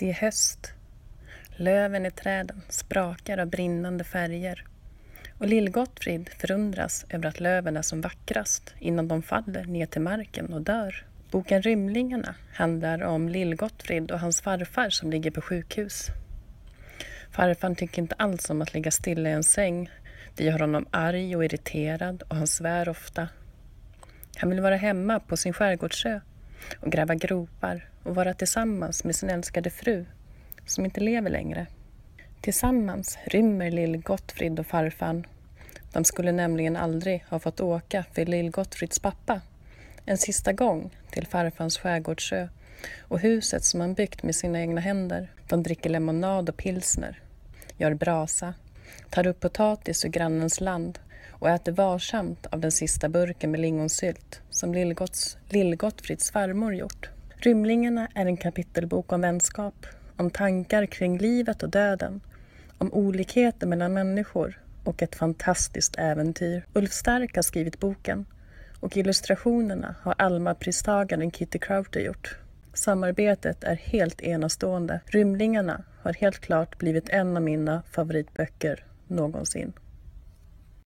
Det är höst. Löven i träden sprakar av brinnande färger. Och Lill-Gottfrid förundras över att löven är som vackrast innan de faller ner till marken och dör. Boken Rymlingarna handlar om Lill-Gottfrid och hans farfar som ligger på sjukhus. Farfar tycker inte alls om att ligga stilla i en säng. Det gör honom arg och irriterad och han svär ofta. Han vill vara hemma på sin skärgårdsö och gräva gropar och vara tillsammans med sin älskade fru som inte lever längre. Tillsammans rymmer lill-Gottfrid och farfan. De skulle nämligen aldrig ha fått åka för lill-Gottfrids pappa en sista gång till farfans skärgårdsö och huset som han byggt med sina egna händer. De dricker lemonad och pilsner, gör brasa, tar upp potatis ur grannens land och äter varsamt av den sista burken med lingonsylt som Lill-Gottfrids farmor gjort. Rymlingarna är en kapitelbok om vänskap, om tankar kring livet och döden, om olikheter mellan människor och ett fantastiskt äventyr. Ulf Stark har skrivit boken och illustrationerna har Alma-pristagaren Kitty Crowther gjort. Samarbetet är helt enastående. Rymlingarna har helt klart blivit en av mina favoritböcker någonsin.